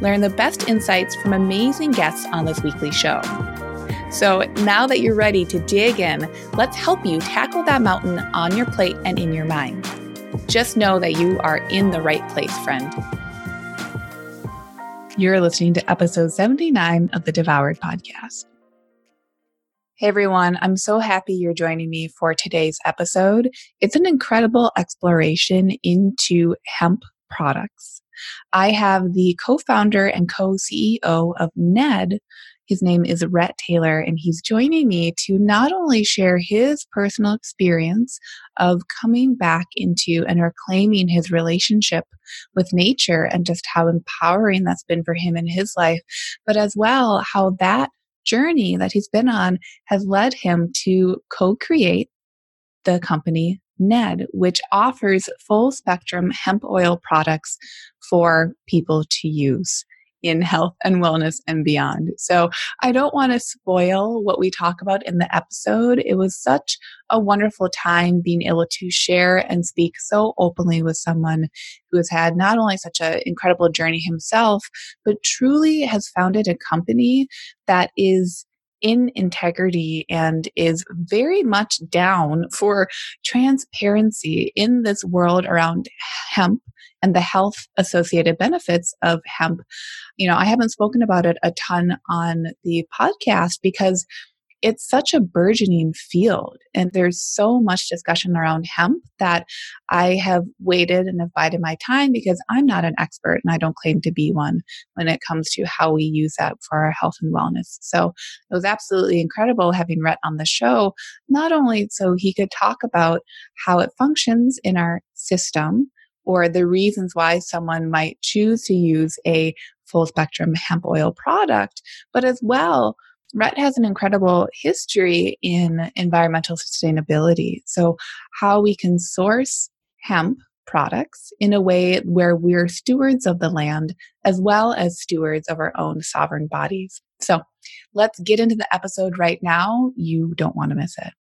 Learn the best insights from amazing guests on this weekly show. So now that you're ready to dig in, let's help you tackle that mountain on your plate and in your mind. Just know that you are in the right place, friend. You're listening to episode 79 of the Devoured podcast. Hey everyone, I'm so happy you're joining me for today's episode. It's an incredible exploration into hemp products. I have the co founder and co CEO of NED. His name is Rhett Taylor, and he's joining me to not only share his personal experience of coming back into and reclaiming his relationship with nature and just how empowering that's been for him in his life, but as well how that journey that he's been on has led him to co create the company NED, which offers full spectrum hemp oil products for people to use in health and wellness and beyond. So I don't want to spoil what we talk about in the episode. It was such a wonderful time being able to share and speak so openly with someone who has had not only such an incredible journey himself, but truly has founded a company that is in integrity and is very much down for transparency in this world around hemp and the health associated benefits of hemp. You know, I haven't spoken about it a ton on the podcast because it's such a burgeoning field and there's so much discussion around hemp that I have waited and have bided my time because I'm not an expert and I don't claim to be one when it comes to how we use that for our health and wellness. So it was absolutely incredible having Rhett on the show, not only so he could talk about how it functions in our system or the reasons why someone might choose to use a full spectrum hemp oil product, but as well Rhett has an incredible history in environmental sustainability. So, how we can source hemp products in a way where we're stewards of the land as well as stewards of our own sovereign bodies. So, let's get into the episode right now. You don't want to miss it.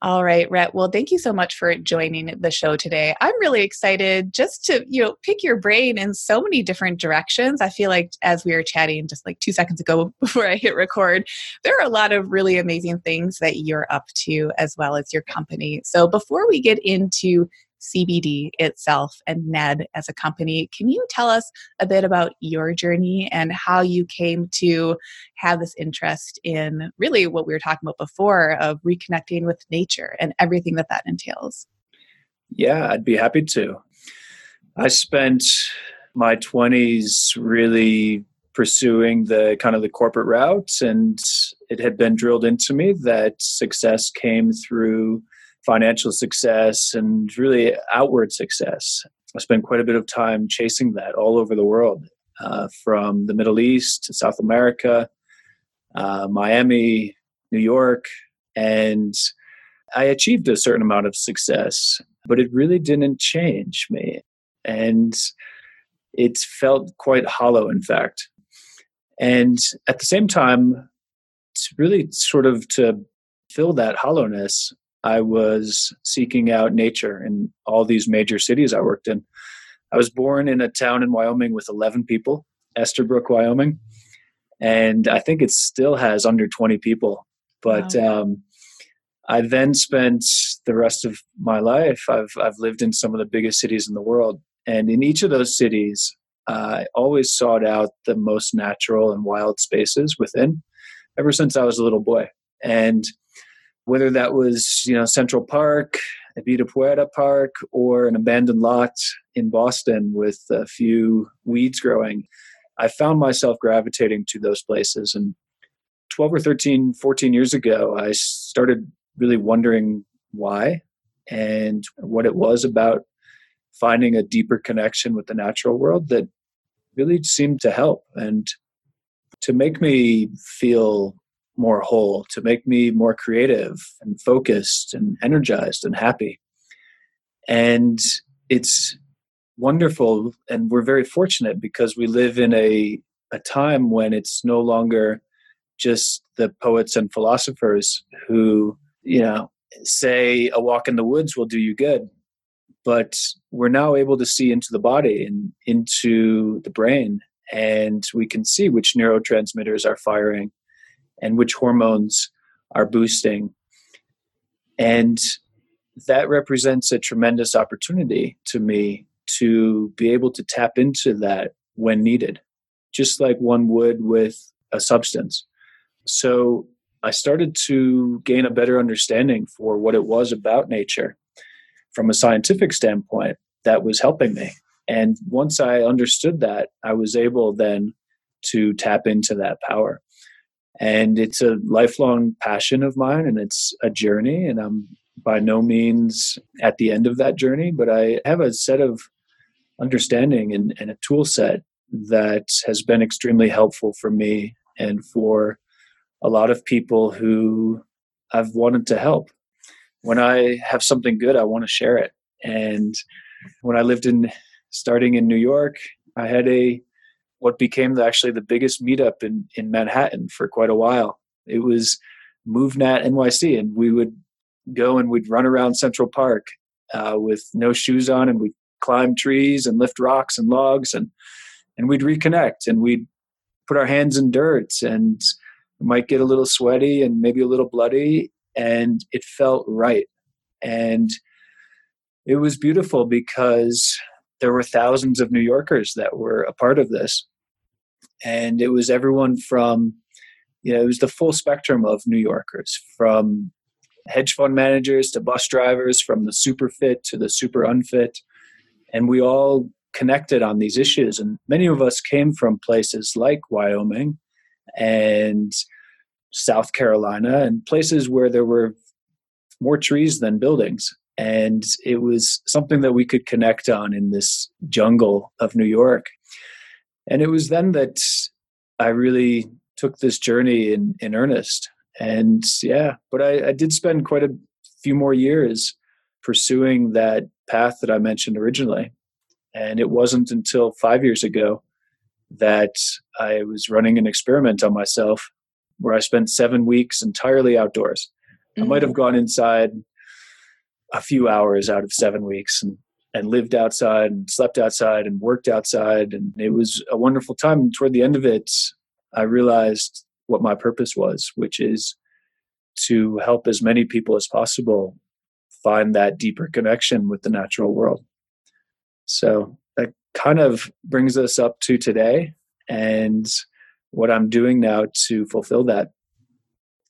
All right, Rhett. Well, thank you so much for joining the show today. I'm really excited just to, you know, pick your brain in so many different directions. I feel like as we were chatting just like 2 seconds ago before I hit record, there are a lot of really amazing things that you're up to as well as your company. So, before we get into CBD itself and NED as a company. Can you tell us a bit about your journey and how you came to have this interest in really what we were talking about before of reconnecting with nature and everything that that entails? Yeah, I'd be happy to. I spent my 20s really pursuing the kind of the corporate route and it had been drilled into me that success came through financial success and really outward success. I spent quite a bit of time chasing that all over the world, uh, from the Middle East to South America, uh, Miami, New York, and I achieved a certain amount of success, but it really didn't change me. And it felt quite hollow, in fact. And at the same time, it's really sort of to fill that hollowness, I was seeking out nature in all these major cities I worked in. I was born in a town in Wyoming with 11 people, Esterbrook, Wyoming. And I think it still has under 20 people. But wow. um, I then spent the rest of my life, I've, I've lived in some of the biggest cities in the world. And in each of those cities, I always sought out the most natural and wild spaces within ever since I was a little boy. And whether that was you know Central Park, Puerta Park, or an abandoned lot in Boston with a few weeds growing. I found myself gravitating to those places. And 12 or 13, 14 years ago, I started really wondering why and what it was about finding a deeper connection with the natural world that really seemed to help. And to make me feel more whole, to make me more creative and focused and energized and happy. And it's wonderful and we're very fortunate because we live in a a time when it's no longer just the poets and philosophers who, you know, say a walk in the woods will do you good. But we're now able to see into the body and into the brain, and we can see which neurotransmitters are firing and which hormones are boosting. And that represents a tremendous opportunity to me to be able to tap into that when needed, just like one would with a substance. So I started to gain a better understanding for what it was about nature from a scientific standpoint that was helping me. And once I understood that, I was able then to tap into that power. And it's a lifelong passion of mine and it's a journey. And I'm by no means at the end of that journey, but I have a set of understanding and, and a tool set that has been extremely helpful for me and for a lot of people who I've wanted to help. When I have something good, I want to share it. And when I lived in starting in New York, I had a what became the, actually the biggest meetup in in Manhattan for quite a while. It was MovNat NYC, and we would go and we'd run around Central Park uh, with no shoes on, and we'd climb trees and lift rocks and logs, and and we'd reconnect, and we'd put our hands in dirt, and might get a little sweaty and maybe a little bloody, and it felt right, and it was beautiful because there were thousands of New Yorkers that were a part of this. And it was everyone from, you know, it was the full spectrum of New Yorkers, from hedge fund managers to bus drivers, from the super fit to the super unfit. And we all connected on these issues. And many of us came from places like Wyoming and South Carolina and places where there were more trees than buildings and it was something that we could connect on in this jungle of New York. And it was then that I really took this journey in, in earnest. And yeah, but I, I did spend quite a few more years pursuing that path that I mentioned originally. And it wasn't until five years ago that I was running an experiment on myself where I spent seven weeks entirely outdoors. Mm-hmm. I might have mm. gone inside a few hours out of seven weeks and and lived outside and slept outside and worked outside. And it was a wonderful time. And toward the end of it i realized what my purpose was which is to help as many people as possible find that deeper connection with the natural world. So that kind of brings us up to today and what i'm doing now to fulfill that.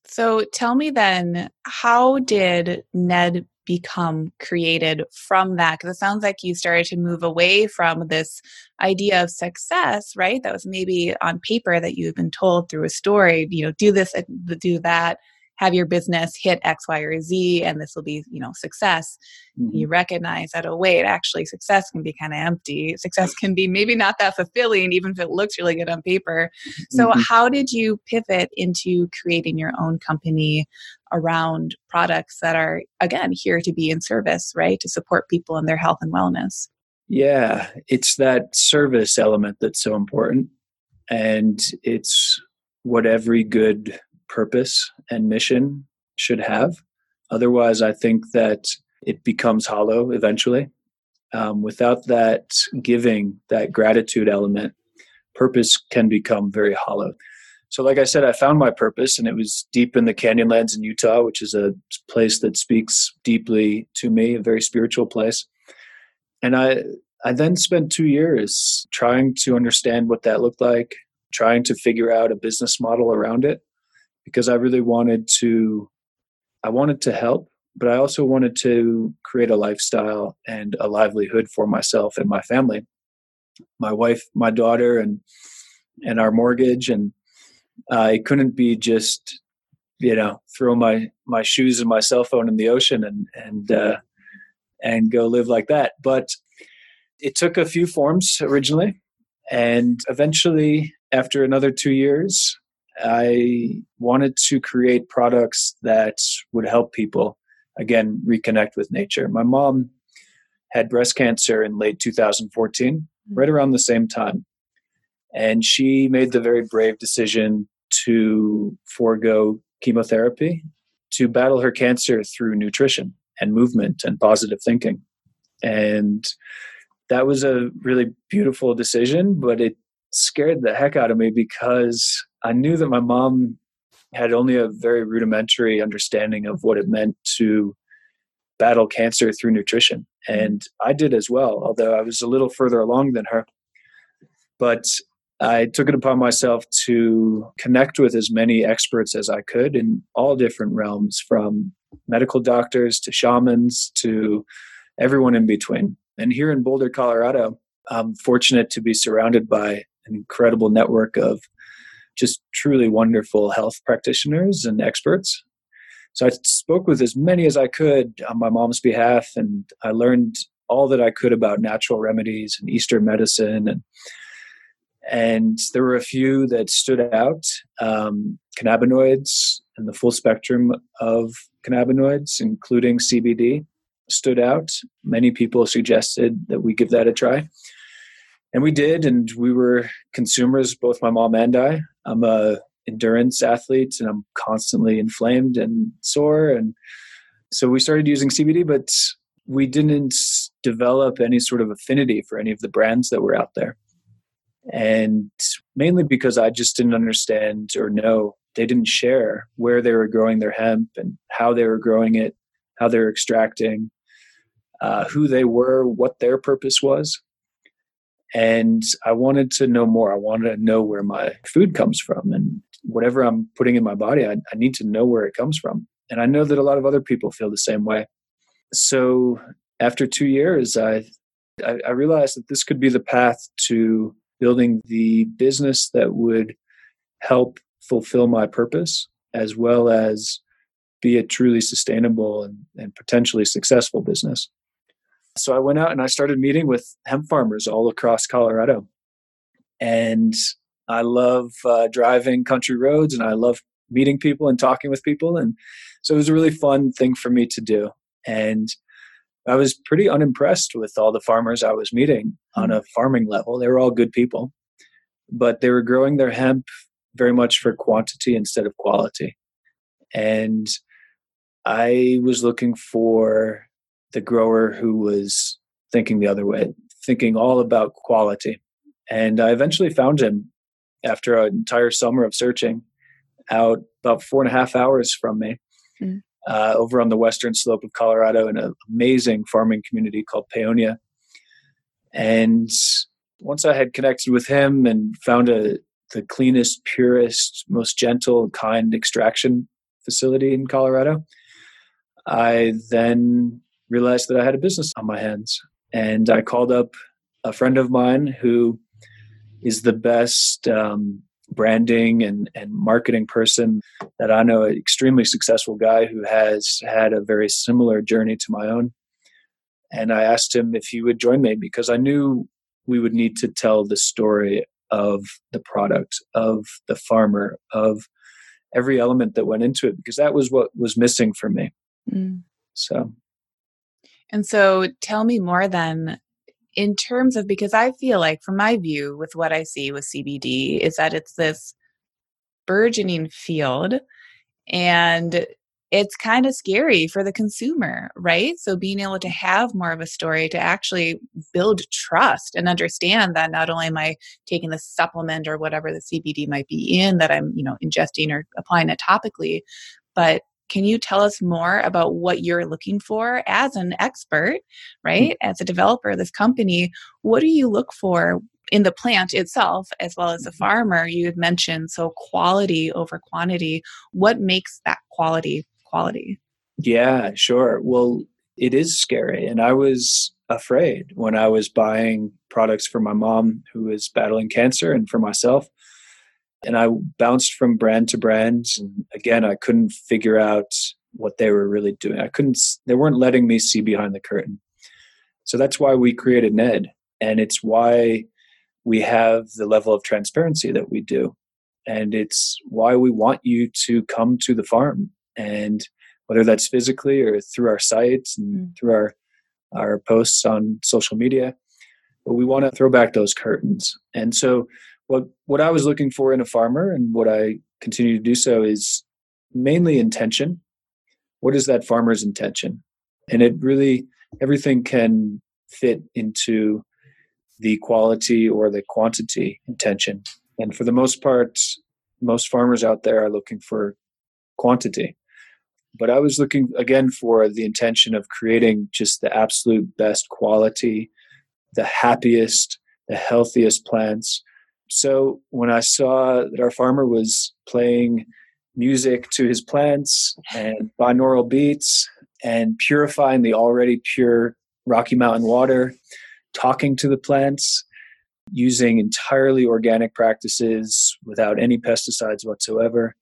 So tell me then how did ned become created from that? Because it sounds like you started to move away from this idea of success, right? That was maybe on paper that you've been told through a story, you know, do this, uh, do that have your business hit X, Y, or Z, and this will be, you know, success. Mm-hmm. You recognize that, oh, wait, actually, success can be kind of empty. Success can be maybe not that fulfilling, even if it looks really good on paper. So, mm-hmm. how did you pivot into creating your own company around products that are, again, here to be in service, right? To support people in their health and wellness? Yeah, it's that service element that's so important. And it's what every good purpose and mission should have. Otherwise, I think that it becomes hollow eventually. Um, without that giving, that gratitude element, purpose can become very hollow. So, like I said, I found my purpose, and it was deep in the Canyonlands in Utah, which is a place that speaks deeply to me, a very spiritual place. And I, I then spent two years trying to understand what that looked like, trying to figure out a business model around it because I really wanted to I wanted to help, but I also wanted to create a lifestyle and a livelihood for myself and my family. My wife, my daughter and and our mortgage and I couldn't be just you know throw my my shoes and my cell phone in the ocean and and uh, and go live like that but it took a few forms originally and eventually after another two years, I wanted to create products that would help people again reconnect with nature. My mom had breast cancer in late 2014, mm-hmm. right around the same time. And she made the very brave decision to forego chemotherapy to battle her cancer through nutrition and movement and positive thinking. And that was a really beautiful decision, but it scared the heck out of me because I knew that my mom had only a very rudimentary understanding of what it meant to battle cancer through nutrition. Mm-hmm. And I did as well, although I was a little further along than her. But I took it upon myself to connect with as many experts as I could in all different realms, from medical doctors to shamans to everyone in between. And here in Boulder, Colorado, I'm fortunate to be surrounded by an incredible network of just truly wonderful health practitioners and experts. So I spoke with as many as I could on my mom's behalf, and I learned all that I could about natural remedies and Eastern medicine and and there were a few that stood out um, cannabinoids and the full spectrum of cannabinoids including cbd stood out. Many people suggested that we give that a try. And we did and we were consumers both my mom and i i'm a endurance athlete and i'm constantly inflamed and sore and so we started using cbd but we didn't develop any sort of affinity for any of the brands that were out there and mainly because I just didn't understand or know they didn't share where they were growing their hemp and how they were growing it, how they were extracting, uh, who they were, what their purpose was. And I wanted to know more. I wanted to know where my food comes from. And whatever I'm putting in my body, I, I need to know where it comes from. And I know that a lot of other people feel the same way. So after two years, I, I, I realized that this could be the path to building the business that would help fulfill my purpose as well as be a truly sustainable and, and potentially successful business. So I went out and I started meeting with hemp farmers all across Colorado. And I love uh, driving country roads and I love meeting people and talking with people. And so it was a really fun thing for me to do. And I was pretty unimpressed with all the farmers I was meeting on a farming level. They were all good people, but they were growing their hemp very much for quantity instead of quality. And I was looking for the grower who was thinking the other way, thinking all about quality. And I eventually found him after an entire summer of searching out about four and a half hours from me. Mm uh, over on the western slope of Colorado in an amazing farming community called Paonia. And once I had connected with him and found a the cleanest, purest, most gentle, kind extraction facility in Colorado, I then realized that I had a business on my hands. And I called up a friend of mine who is the best um, branding and, and marketing person that I know, an extremely successful guy who has had a very similar journey to my own. And I asked him if he would join me because I knew we would need to tell the story of the product, of the farmer, of every element that went into it, because that was what was missing for me. Mm. So. And so tell me more then in terms of because I feel like, from my view, with what I see with CBD, is that it's this burgeoning field and it's kind of scary for the consumer, right? So being able to have more of a story to actually build trust and understand that not only am I taking the supplement or whatever the CBD might be in that I'm, you know, ingesting or applying it topically, but can you tell us more about what you're looking for as an expert, mm-hmm. right? As a developer of this company, what do you look for in the plant itself as well as the mm-hmm. farmer? You had mentioned so quality over quantity. What makes that quality quality? Yeah, sure. Well, it is scary. And I was afraid when I was buying products for my mom who is battling cancer and for myself and I bounced from brand to brand. And again, I couldn't figure out what they were really doing. I couldn't, they weren't letting me see behind the curtain. So that's why we created Ned. And it's why we have the level of transparency that we do. And it's why we want you to come to the farm. And whether that's physically or through our sites and mm. through our, our posts on social media, but we want to throw back those curtains. And so, what, what I was looking for in a farmer and what I continue to do so is mainly intention. What is that farmer's intention? And it really, everything can fit into the quality or the quantity intention. And for the most part, most farmers out there are looking for quantity. But I was looking again for the intention of creating just the absolute best quality, the happiest, the healthiest plants. So when I saw that our farmer was playing music to his plants and binaural beats and purifying the already pure Rocky Mountain water, talking to the plants, using entirely organic practices without any pesticides whatsoever.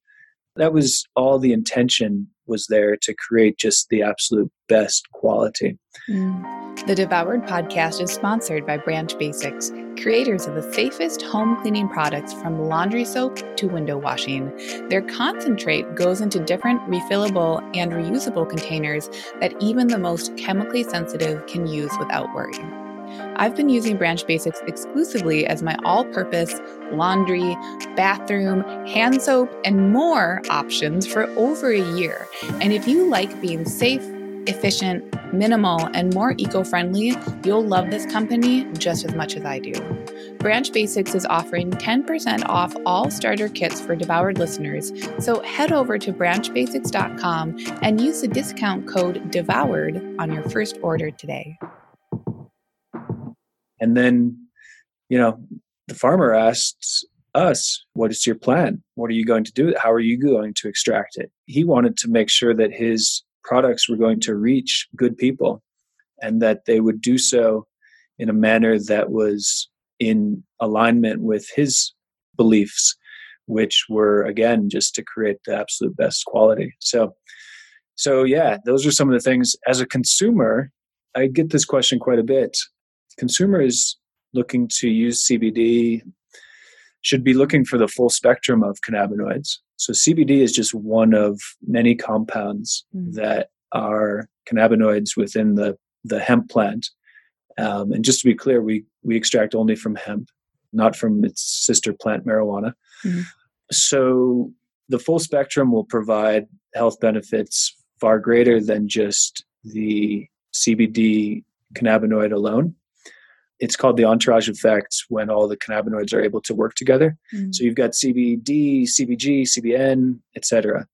That was all the intention was there to create just the absolute best quality. Mm. The Devoured podcast is sponsored by Branch Basics, creators of the safest home cleaning products from laundry soap to window washing. Their concentrate goes into different refillable and reusable containers that even the most chemically sensitive can use without worrying. I've been using Branch Basics exclusively as my all purpose laundry, bathroom, hand soap, and more options for over a year. And if you like being safe, efficient, minimal, and more eco friendly, you'll love this company just as much as I do. Branch Basics is offering 10% off all starter kits for devoured listeners, so head over to branchbasics.com and use the discount code DEVOURED on your first order today. And then, you know, the farmer asked us, What is your plan? What are you going to do? How are you going to extract it? He wanted to make sure that his products were going to reach good people and that they would do so in a manner that was in alignment with his beliefs, which were, again, just to create the absolute best quality. So, so yeah, those are some of the things as a consumer. I get this question quite a bit consumers looking to use CBD should be looking for the full spectrum of cannabinoids. So CBD is just one of many compounds mm. that are cannabinoids within the, the hemp plant. Um, and just to be clear, we, we extract only from hemp, not from its sister plant marijuana. Mm. So the full spectrum will provide health benefits far greater than just the CBD cannabinoid alone it's called the entourage effect when all the cannabinoids are able to work together. Mm-hmm. So you've got CBD, CBG, CBN, etc.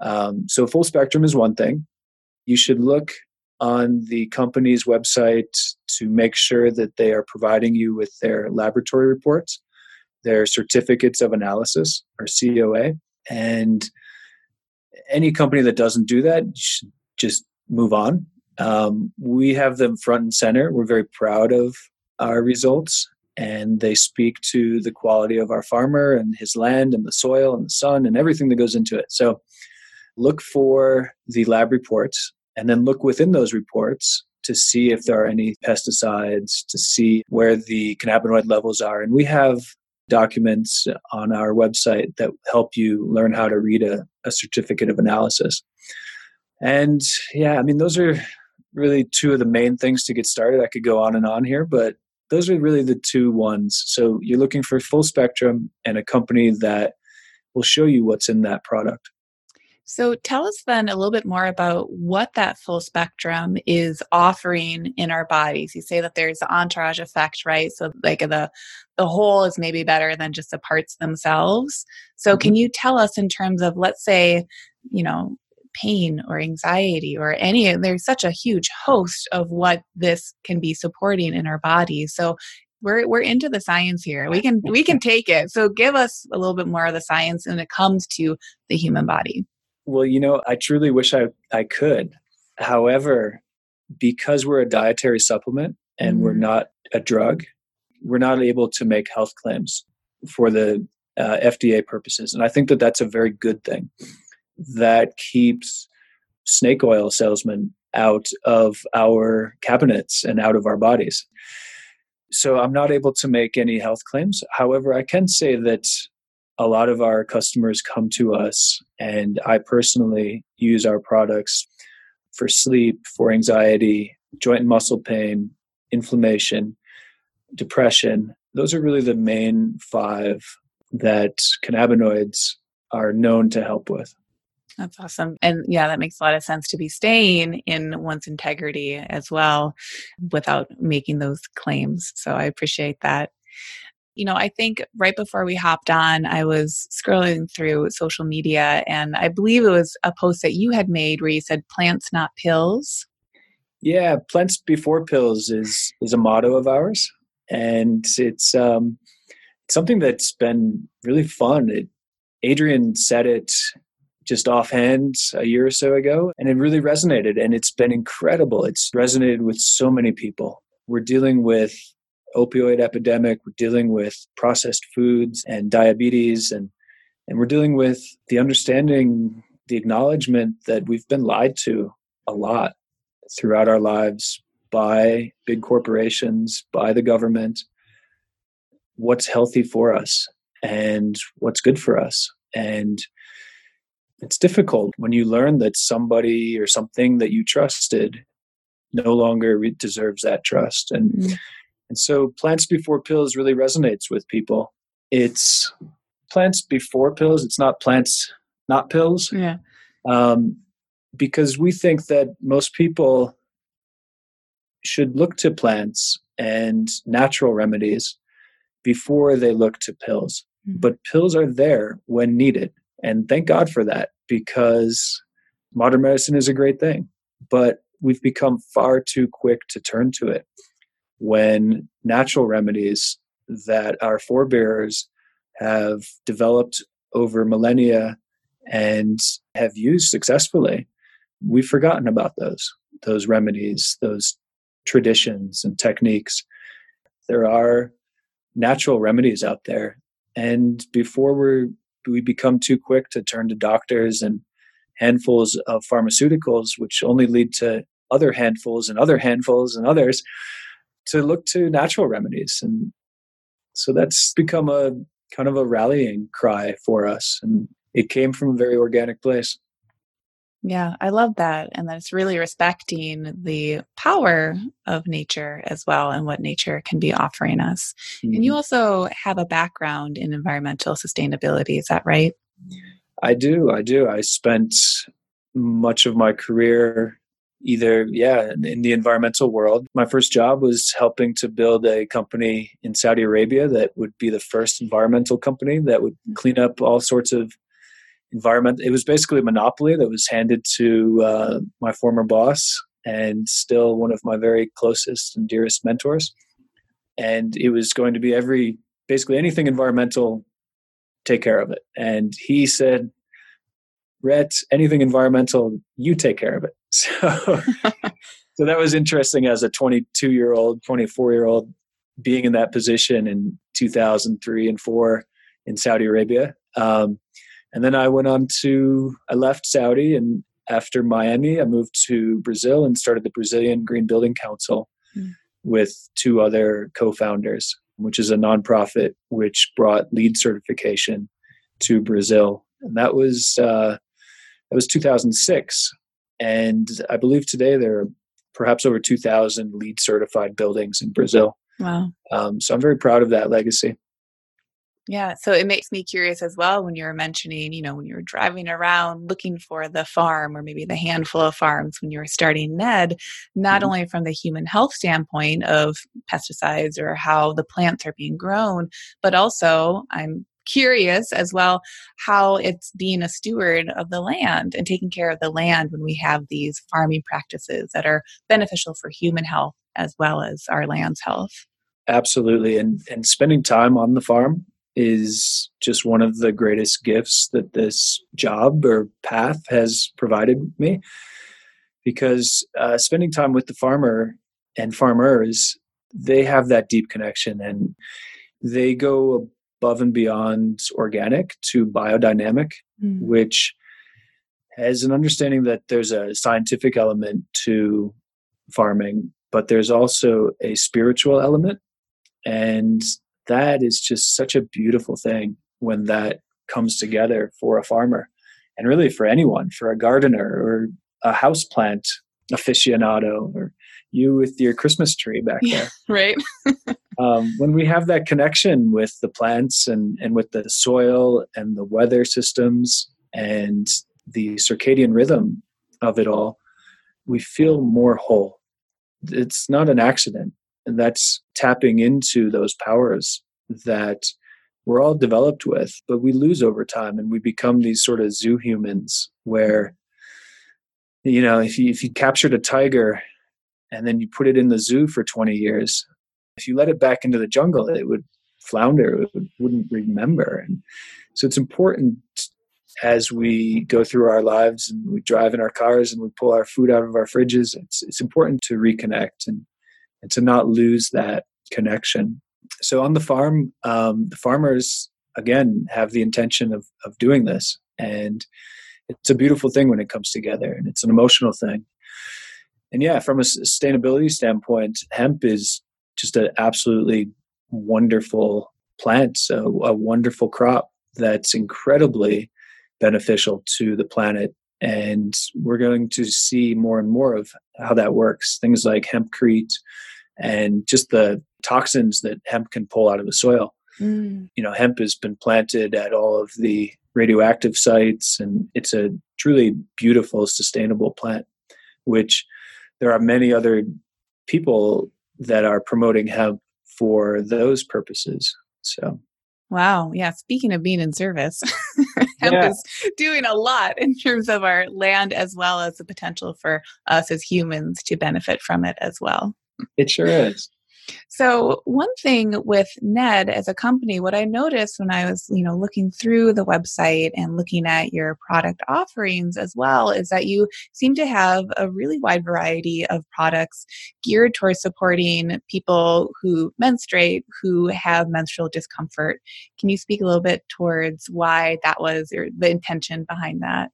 Um, so full spectrum is one thing. You should look on the company's website to make sure that they are providing you with their laboratory reports, their certificates of analysis or COA, and any company that doesn't do that should just move on. Um, we have them front and center. We're very proud of our results and they speak to the quality of our farmer and his land and the soil and the sun and everything that goes into it. So look for the lab reports and then look within those reports to see if there are any pesticides, to see where the cannabinoid levels are. And we have documents on our website that help you learn how to read a, a certificate of analysis. And yeah, I mean, those are really two of the main things to get started. I could go on and on here, but those are really the two ones. So you're looking for full spectrum and a company that will show you what's in that product. So tell us then a little bit more about what that full spectrum is offering in our bodies. You say that there's the entourage effect, right? So like the the whole is maybe better than just the parts themselves. So mm-hmm. can you tell us in terms of let's say, you know, pain or anxiety or any there's such a huge host of what this can be supporting in our bodies so we're we're into the science here. We can we can take it. So give us a little bit more of the science when it comes to the human body. Well you know i truly wish i i could. However because we're a dietary supplement and mm-hmm. we're not a drug we're not able to make health claims for the uh, FDA purposes. And I think that that's a very good thing that keeps snake oil salesmen out of our cabinets and out of our bodies. so I'm not able to make any health claims. However, I can say that a lot of our customers come to us, and I personally use our products for sleep, for anxiety, joint and muscle pain, inflammation, depression. Those are really the main five that cannabinoids are known to help with. That's awesome. And yeah, that makes a lot of sense to be staying in one's integrity as well without making those claims. So I appreciate that. You know, I think right before we hopped on, I was scrolling through social media and I believe it was a post that you had made where you said plants, not pills. Yeah, plants before pills is is a motto of ours. And it's um something that's been really fun. It, Adrian said it just offhand a year or so ago, and it really resonated. And it's been incredible. It's resonated with so many people. We're dealing with opioid epidemic. We're dealing with processed foods and diabetes, and and we're dealing with the understanding, the acknowledgement that we've been lied to a lot throughout our lives by big corporations, by the government. What's healthy for us and what's good for us, and it's difficult when you learn that somebody or something that you trusted no longer deserves that trust. And mm. and so plants before pills really resonates with people. It's plants before pills it's not plants not pills. Yeah. Um, because we think that most people should look to plants and natural remedies before they look to pills. Mm. but pills are there when needed and thank god for that because modern medicine is a great thing, but we've become far too quick to turn to it when natural remedies that our forebears have developed over millennia and have used successfully we've forgotten about those those remedies those traditions and techniques. There are natural remedies out there and before we're we become too quick to turn to doctors and handfuls of pharmaceuticals, which only lead to other handfuls and other handfuls and others, to look to natural remedies. And so that's become a kind of a rallying cry for us. And it came from a very organic place. Yeah, I love that. And that it's really respecting the power of nature as well and what nature can be offering us. Mm-hmm. And you mm-hmm. also have a background in environmental sustainability, is that right? I do. I do. I spent much of my career either, yeah, in the environmental world. My first job was helping to build a company in Saudi Arabia that would be the first environmental company that would mm. clean up all sorts of environment. It was basically a monopoly that was handed to uh, my former boss and still one of my very closest and dearest mentors. And it was going to be every, basically anything environmental, take care of it. And he said, Rhett, anything environmental, you take care of it. So, so that was interesting as a 22 year old, 24 year old being in that position in 2003 and four in Saudi Arabia. Um, and then I went on to, I left Saudi and after Miami, I moved to Brazil and started the Brazilian Green Building Council mm. with two other co founders, which is a nonprofit which brought LEED certification to Brazil. And that was, uh, that was 2006. And I believe today there are perhaps over 2,000 LEED certified buildings in Brazil. Wow. Um, so I'm very proud of that legacy. Yeah, so it makes me curious as well when you were mentioning, you know, when you were driving around looking for the farm or maybe the handful of farms when you were starting Ned, not mm-hmm. only from the human health standpoint of pesticides or how the plants are being grown, but also I'm curious as well how it's being a steward of the land and taking care of the land when we have these farming practices that are beneficial for human health as well as our land's health. Absolutely. And and spending time on the farm is just one of the greatest gifts that this job or path has provided me because uh, spending time with the farmer and farmers they have that deep connection and they go above and beyond organic to biodynamic mm. which has an understanding that there's a scientific element to farming but there's also a spiritual element And that is just such a beautiful thing when that comes together for a farmer and really for anyone, for a gardener or a houseplant aficionado or you with your Christmas tree back there. right. um, when we have that connection with the plants and, and with the soil and the weather systems and the circadian rhythm of it all, we feel more whole. It's not an accident. And that's tapping into those powers that we're all developed with, but we lose over time and we become these sort of zoo humans where, you know, if you, if you captured a tiger and then you put it in the zoo for 20 years, if you let it back into the jungle, it would flounder, it would, wouldn't remember. And so it's important as we go through our lives and we drive in our cars and we pull our food out of our fridges, it's, it's important to reconnect and, and to not lose that connection. So on the farm, um, the farmers, again, have the intention of, of doing this. And it's a beautiful thing when it comes together and it's an emotional thing. And yeah, from a sustainability standpoint, hemp is just an absolutely wonderful plant, a, a wonderful crop that's incredibly beneficial to the planet. And we're going to see more and more of how that works. Things like hempcrete and just the toxins that hemp can pull out of the soil. Mm. You know, hemp has been planted at all of the radioactive sites, and it's a truly beautiful, sustainable plant, which there are many other people that are promoting hemp for those purposes. So Wow. Yeah. Speaking of being in service, hemp yeah. is doing a lot in terms of our land as well as the potential for us as humans to benefit from it as well. It sure is. So one thing with Ned as a company, what I noticed when I was, you know, looking through the website and looking at your product offerings as well is that you seem to have a really wide variety of products geared towards supporting people who menstruate, who have menstrual discomfort. Can you speak a little bit towards why that was or the intention behind that?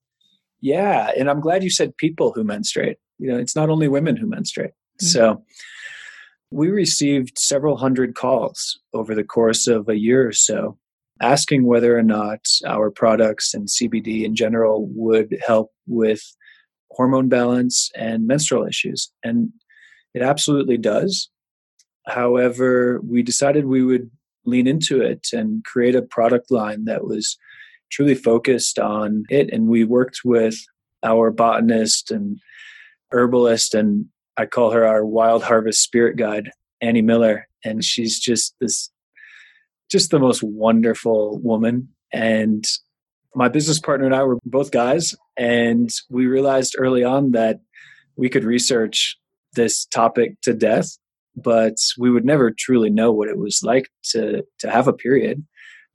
Yeah, and I'm glad you said people who menstruate. You know, it's not only women who menstruate. Mm-hmm. So we received several hundred calls over the course of a year or so asking whether or not our products and CBD in general would help with hormone balance and menstrual issues. And it absolutely does. However, we decided we would lean into it and create a product line that was truly focused on it. And we worked with our botanist and herbalist and I call her our wild harvest spirit guide, Annie Miller, and she's just this, just the most wonderful woman. And my business partner and I were both guys, and we realized early on that we could research this topic to death, but we would never truly know what it was like to to have a period.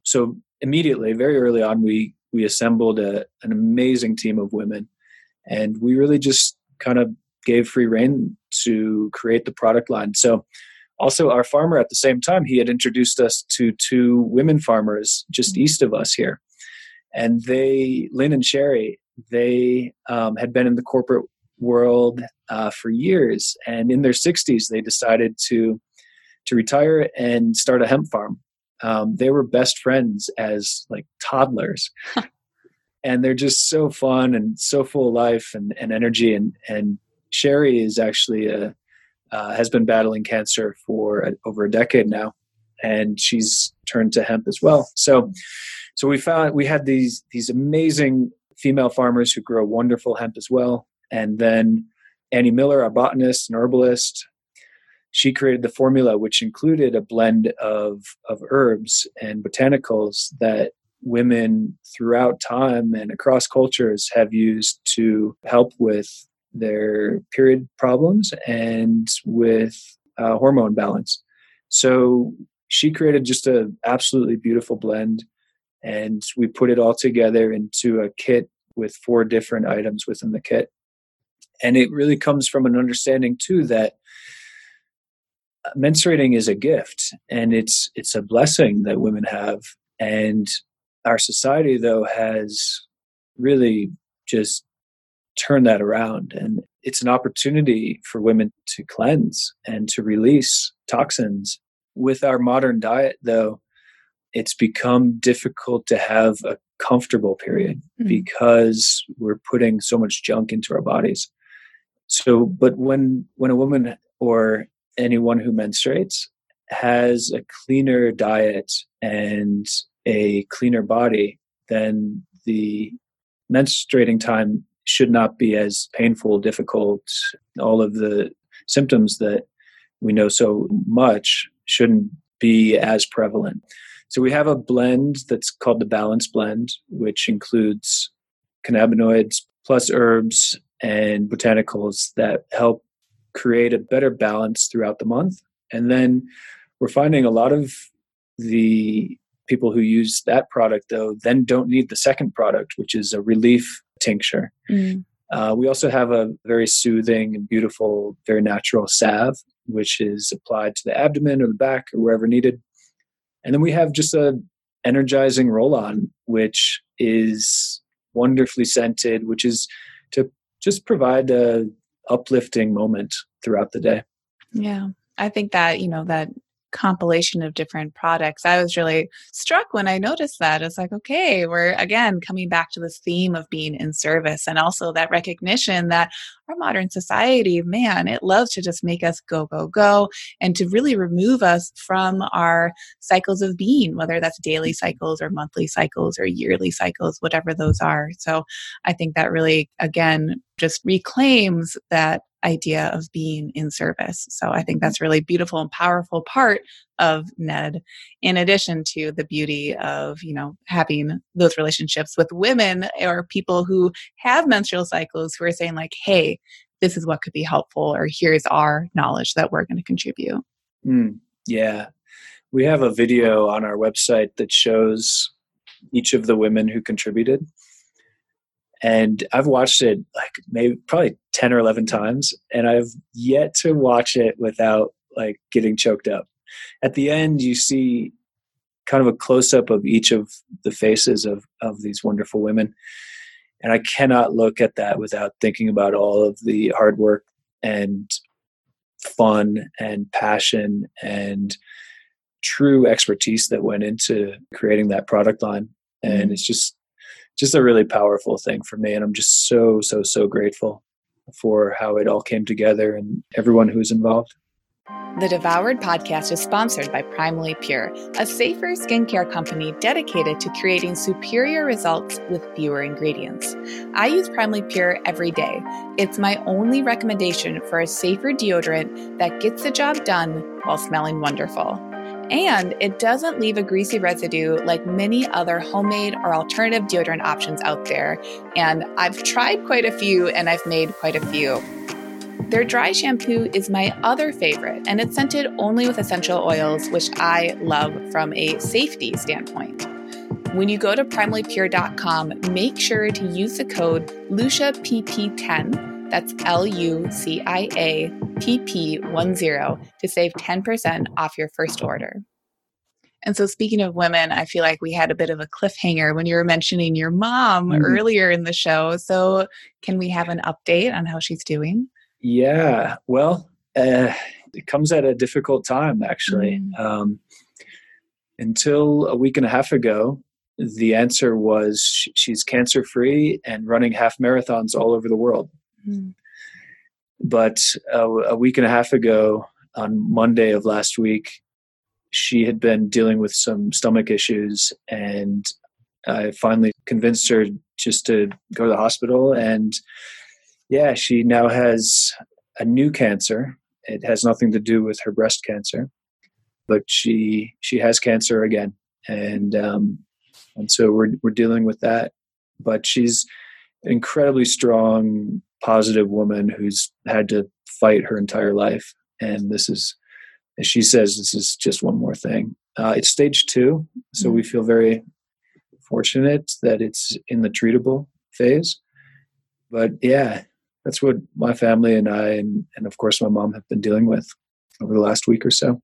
So immediately, very early on, we we assembled a, an amazing team of women, and we really just kind of gave free reign to create the product line. So also our farmer at the same time he had introduced us to two women farmers just mm-hmm. east of us here and they lynn and sherry they um, had been in the corporate world uh, for years and in their 60s they decided to to retire and start a hemp farm um, they were best friends as like toddlers and they're just so fun and so full of life and, and energy and and Sherry is actually a uh, has been battling cancer for a, over a decade now, and she's turned to hemp as well. So, so we found we had these these amazing female farmers who grow wonderful hemp as well, and then Annie Miller, a botanist and herbalist, she created the formula which included a blend of of herbs and botanicals that women throughout time and across cultures have used to help with their period problems and with uh, hormone balance. So she created just an absolutely beautiful blend, and we put it all together into a kit with four different items within the kit. And it really comes from an understanding too that menstruating is a gift and it's it's a blessing that women have and our society though has really just turn that around. And it's an opportunity for women to cleanse and to release toxins with our modern diet, though, it's become difficult to have a comfortable period mm-hmm. because we're putting so much junk into our bodies. So, but when when a woman or anyone who menstruates has a cleaner diet and a cleaner body, then the menstruating time should not be as painful, difficult. All of the symptoms that we know so much shouldn't be as prevalent. So we have a blend that's called the Balance Blend, which includes cannabinoids plus herbs and botanicals that help create a better balance throughout the month. And then we're finding a lot of the people who use that product, though, then don't need the second product, which is a relief tincture. Mm. Uh, we also have a very soothing and beautiful, very natural salve, which is applied to the abdomen or the back or wherever needed. And then we have just a energizing roll on, which is wonderfully scented, which is to just provide a uplifting moment throughout the day. Yeah. I think that, you know, that compilation of different products. I was really struck when I noticed that. It's like, okay, we're again coming back to this theme of being in service and also that recognition that our modern society, man, it loves to just make us go, go, go and to really remove us from our cycles of being, whether that's daily mm-hmm. cycles or monthly cycles or yearly cycles, whatever those are. So I think that really, again, just reclaims that idea of being in service. So I think that's really beautiful and powerful part of Ned, in addition to the beauty of, you know, having those relationships with women or people who have menstrual cycles who are saying, like, hey, this is what could be helpful, or here's our knowledge that we're going to contribute. Mm, yeah. We have a video on our website that shows each of the women who contributed and I've watched it like maybe probably 10 or 11 times and I've yet to watch it without like getting choked up. At the end you see kind of a close up of each of the faces of of these wonderful women and I cannot look at that without thinking about all of the hard work and fun and passion and true expertise that went into creating that product line and mm-hmm. it's just just a really powerful thing for me. And I'm just so, so, so grateful for how it all came together and everyone who's involved. The Devoured podcast is sponsored by Primally Pure, a safer skincare company dedicated to creating superior results with fewer ingredients. I use Primally Pure every day. It's my only recommendation for a safer deodorant that gets the job done while smelling wonderful. And it doesn't leave a greasy residue like many other homemade or alternative deodorant options out there. And I've tried quite a few and I've made quite a few. Their dry shampoo is my other favorite, and it's scented only with essential oils, which I love from a safety standpoint. When you go to primallypure.com, make sure to use the code LuciaPP10 that's L U C I A P P 10 to save 10% off your first order. And so, speaking of women, I feel like we had a bit of a cliffhanger when you were mentioning your mom mm-hmm. earlier in the show. So, can we have an update on how she's doing? Yeah, well, uh, it comes at a difficult time, actually. Mm-hmm. Um, until a week and a half ago, the answer was she's cancer free and running half marathons all over the world. Mm. But uh, a week and a half ago, on Monday of last week, she had been dealing with some stomach issues, and I finally convinced her just to go to the hospital. And yeah, she now has a new cancer. It has nothing to do with her breast cancer, but she she has cancer again, and um, and so we're we're dealing with that. But she's incredibly strong positive woman who's had to fight her entire life. And this is, as she says, this is just one more thing. Uh, it's stage two, so we mm. feel very fortunate that it's in the treatable phase. But yeah, that's what my family and I, and, and of course my mom, have been dealing with over the last week or so.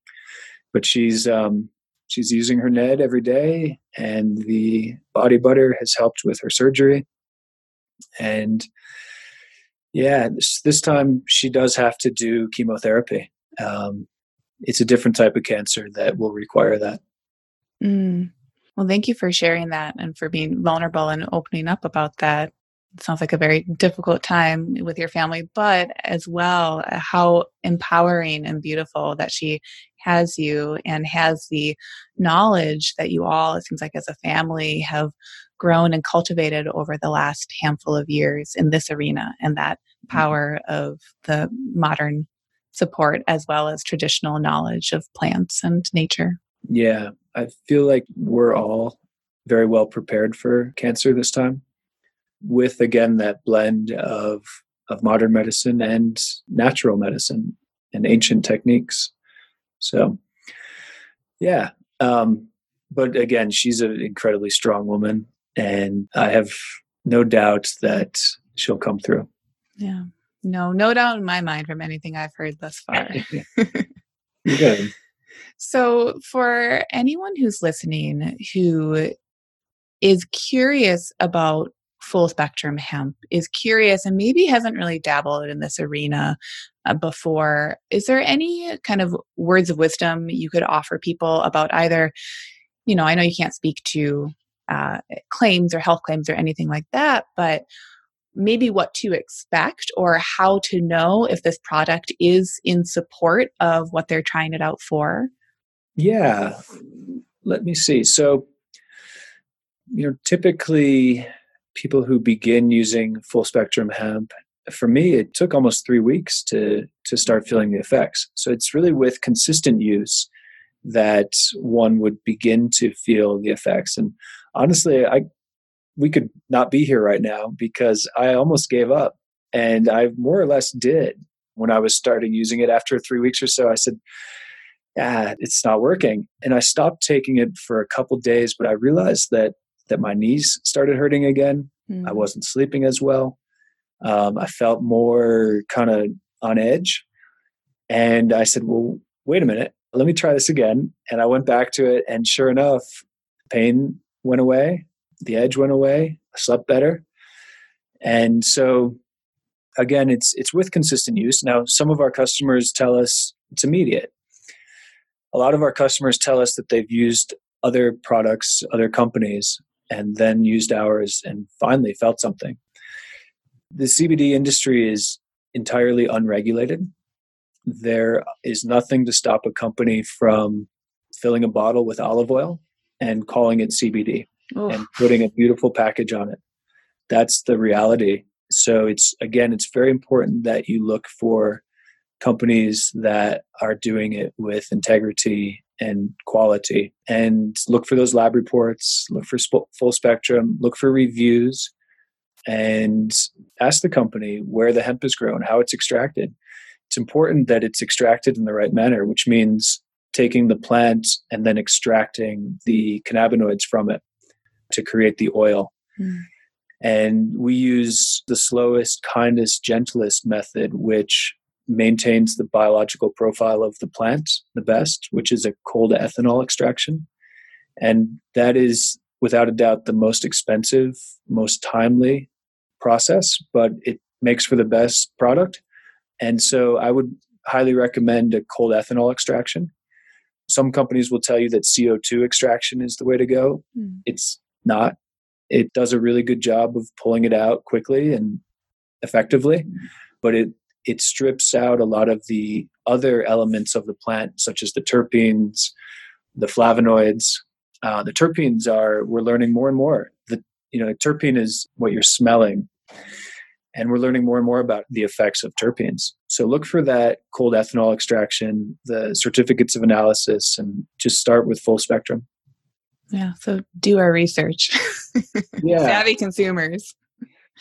But she's um, she's using her Ned every day, and the body butter has helped with her surgery. And yeah, this, this time she does have to do chemotherapy. Um, it's a different type of cancer that will require that. Mm. Well, thank you for sharing that and for being vulnerable and opening up about that. It sounds like a very difficult time with your family, but as well, how empowering and beautiful that she has you and has the knowledge that you all, it seems like as a family, have grown and cultivated over the last handful of years in this arena and that mm-hmm. power of the modern support as well as traditional knowledge of plants and nature. Yeah, I feel like we're all very well prepared for cancer this time with again that blend of of modern medicine and natural medicine and ancient techniques. So yeah, um, but again, she's an incredibly strong woman, and I have no doubt that she'll come through. Yeah, no, no doubt in my mind from anything I've heard thus far. Good. So, for anyone who's listening who is curious about full spectrum hemp, is curious and maybe hasn't really dabbled in this arena uh, before, is there any kind of words of wisdom you could offer people about either, you know, I know you can't speak to uh, claims or health claims or anything like that, but maybe what to expect or how to know if this product is in support of what they're trying it out for? Yeah, let me see. So, you know, typically people who begin using full spectrum hemp, for me, it took almost three weeks to to start feeling the effects. So it's really with consistent use that one would begin to feel the effects. And honestly, I we could not be here right now because I almost gave up, and I more or less did when I was starting using it after three weeks or so. I said, ah, it's not working. And I stopped taking it for a couple days, but I realized that that my knees started hurting again. Mm. I wasn't sleeping as well. Um, I felt more kind of on edge. And I said, well, wait a minute, let me try this again. And I went back to it, and sure enough, pain went away, the edge went away, I slept better. And so again, it's it's with consistent use. Now, some of our customers tell us it's immediate a lot of our customers tell us that they've used other products, other companies, and then used ours and finally felt something. The CBD industry is entirely unregulated. There is nothing to stop a company from filling a bottle with olive oil and calling it CBD and putting a beautiful package on it. That's the reality. So it's again, it's very important that you look for companies that are doing it with integrity and quality. And look for those lab reports look for sp- full spectrum look for reviews and ask the company where the hemp is grown how it's extracted. It's important that it's extracted in the right manner which means taking the plant and then extracting the cannabinoids from it to create the oil. Mm. and we use the slowest kindest gentlest method which maintains the biological profile of the plant the best, which is a cold ethanol extraction. And that is without a doubt the most expensive, most timely process, but it makes for the best product. And so I would highly recommend a cold ethanol extraction. Some companies will tell you that CO2 extraction is the way to go. Mm. It's not. It does a really good job of pulling it out quickly and effectively, but it it strips out a lot of the other elements of the plant, such as the terpenes, the flavonoids. Uh, the terpenes are we're learning more and more. The you know terpene is what you're smelling, and we're learning more and more about the effects of terpenes. So look for that cold ethanol extraction, the certificates of analysis, and just start with full spectrum. Yeah. So do our research. yeah. Savvy consumers.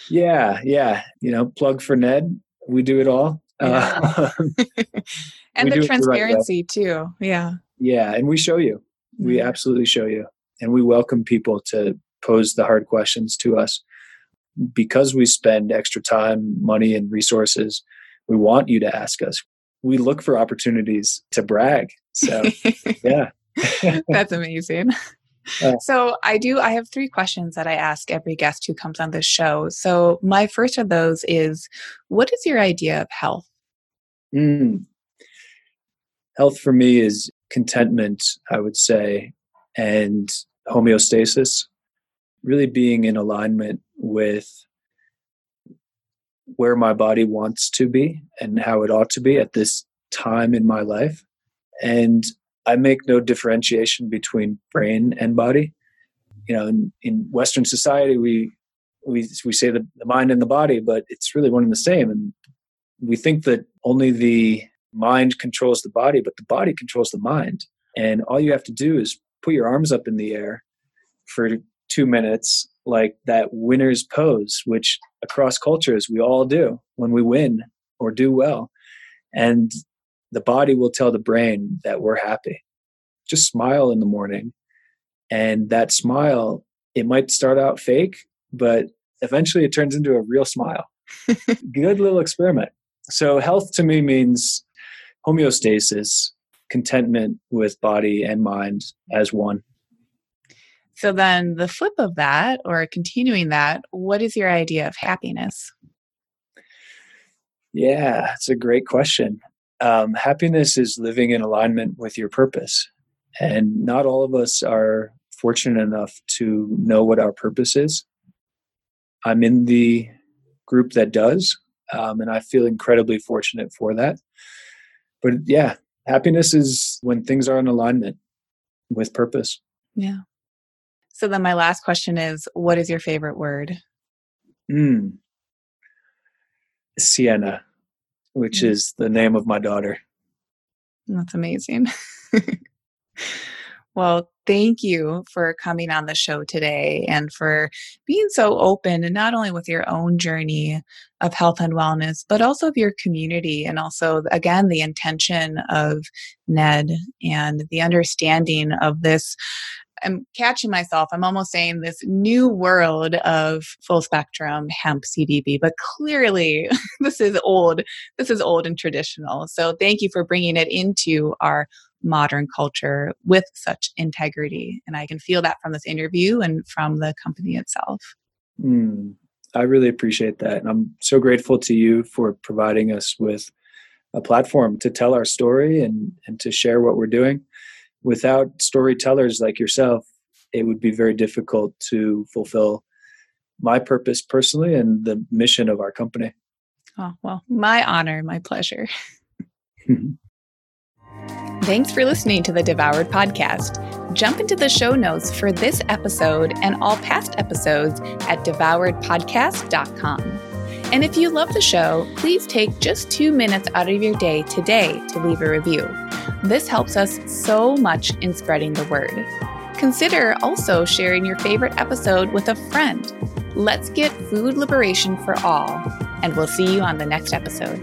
Yeah, yeah. You know, plug for Ned we do it all. Yeah. Uh, and the transparency the right too. Yeah. Yeah. And we show you. We mm-hmm. absolutely show you. And we welcome people to pose the hard questions to us. Because we spend extra time, money, and resources, we want you to ask us. We look for opportunities to brag. So, yeah. That's amazing. So I do. I have three questions that I ask every guest who comes on this show. So my first of those is, what is your idea of health? Mm. health for me is contentment, I would say, and homeostasis, really being in alignment with where my body wants to be and how it ought to be at this time in my life. And I make no differentiation between brain and body. You know, in, in Western society, we we we say the, the mind and the body, but it's really one and the same. And we think that only the mind controls the body, but the body controls the mind. And all you have to do is put your arms up in the air for two minutes, like that winner's pose, which across cultures we all do when we win or do well. And the body will tell the brain that we're happy. Just smile in the morning. And that smile, it might start out fake, but eventually it turns into a real smile. Good little experiment. So, health to me means homeostasis, contentment with body and mind as one. So, then the flip of that, or continuing that, what is your idea of happiness? Yeah, it's a great question. Um, happiness is living in alignment with your purpose. And not all of us are fortunate enough to know what our purpose is. I'm in the group that does, um, and I feel incredibly fortunate for that. But yeah, happiness is when things are in alignment with purpose. Yeah. So then my last question is what is your favorite word? Mm. Sienna, which mm. is the name of my daughter. That's amazing. well, thank you for coming on the show today and for being so open and not only with your own journey of health and wellness, but also of your community and also, again, the intention of NED and the understanding of this I'm catching myself. I'm almost saying this new world of full spectrum hemp CBD, but clearly this is old. This is old and traditional. So thank you for bringing it into our modern culture with such integrity. And I can feel that from this interview and from the company itself. Mm, I really appreciate that. And I'm so grateful to you for providing us with a platform to tell our story and, and to share what we're doing. Without storytellers like yourself, it would be very difficult to fulfill my purpose personally and the mission of our company. Oh, well, my honor, my pleasure. Thanks for listening to the Devoured Podcast. Jump into the show notes for this episode and all past episodes at devouredpodcast.com. And if you love the show, please take just two minutes out of your day today to leave a review. This helps us so much in spreading the word. Consider also sharing your favorite episode with a friend. Let's get food liberation for all, and we'll see you on the next episode.